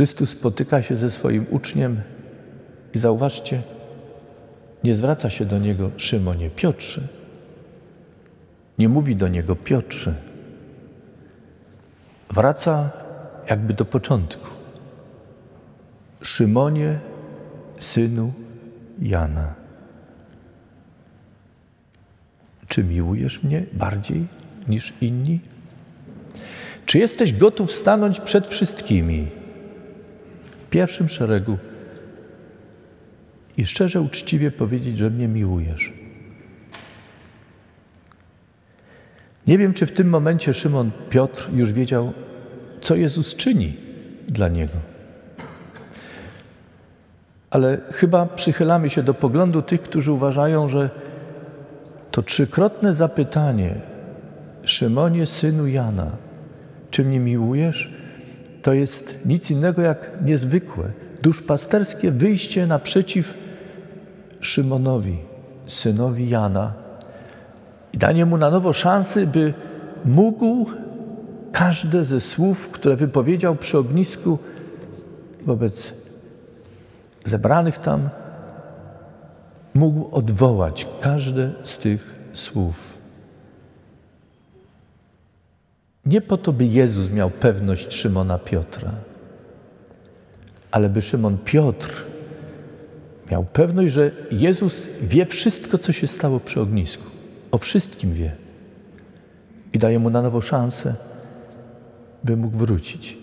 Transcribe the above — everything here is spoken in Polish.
Chrystus spotyka się ze swoim uczniem i zauważcie, nie zwraca się do niego Szymonie, Piotrze. Nie mówi do niego Piotrze. Wraca jakby do początku. Szymonie, synu Jana. Czy miłujesz mnie bardziej niż inni? Czy jesteś gotów stanąć przed wszystkimi pierwszym szeregu i szczerze, uczciwie powiedzieć, że mnie miłujesz? Nie wiem, czy w tym momencie Szymon Piotr już wiedział, co Jezus czyni dla niego. Ale chyba przychylamy się do poglądu tych, którzy uważają, że to trzykrotne zapytanie Szymonie, synu Jana, czy mnie miłujesz? To jest nic innego jak niezwykłe, duszpasterskie wyjście naprzeciw Szymonowi, synowi Jana i danie mu na nowo szansy, by mógł każde ze słów, które wypowiedział przy ognisku wobec zebranych tam, mógł odwołać każde z tych słów. Nie po to, by Jezus miał pewność Szymona Piotra, ale by Szymon Piotr miał pewność, że Jezus wie wszystko, co się stało przy ognisku. O wszystkim wie. I daje mu na nowo szansę, by mógł wrócić.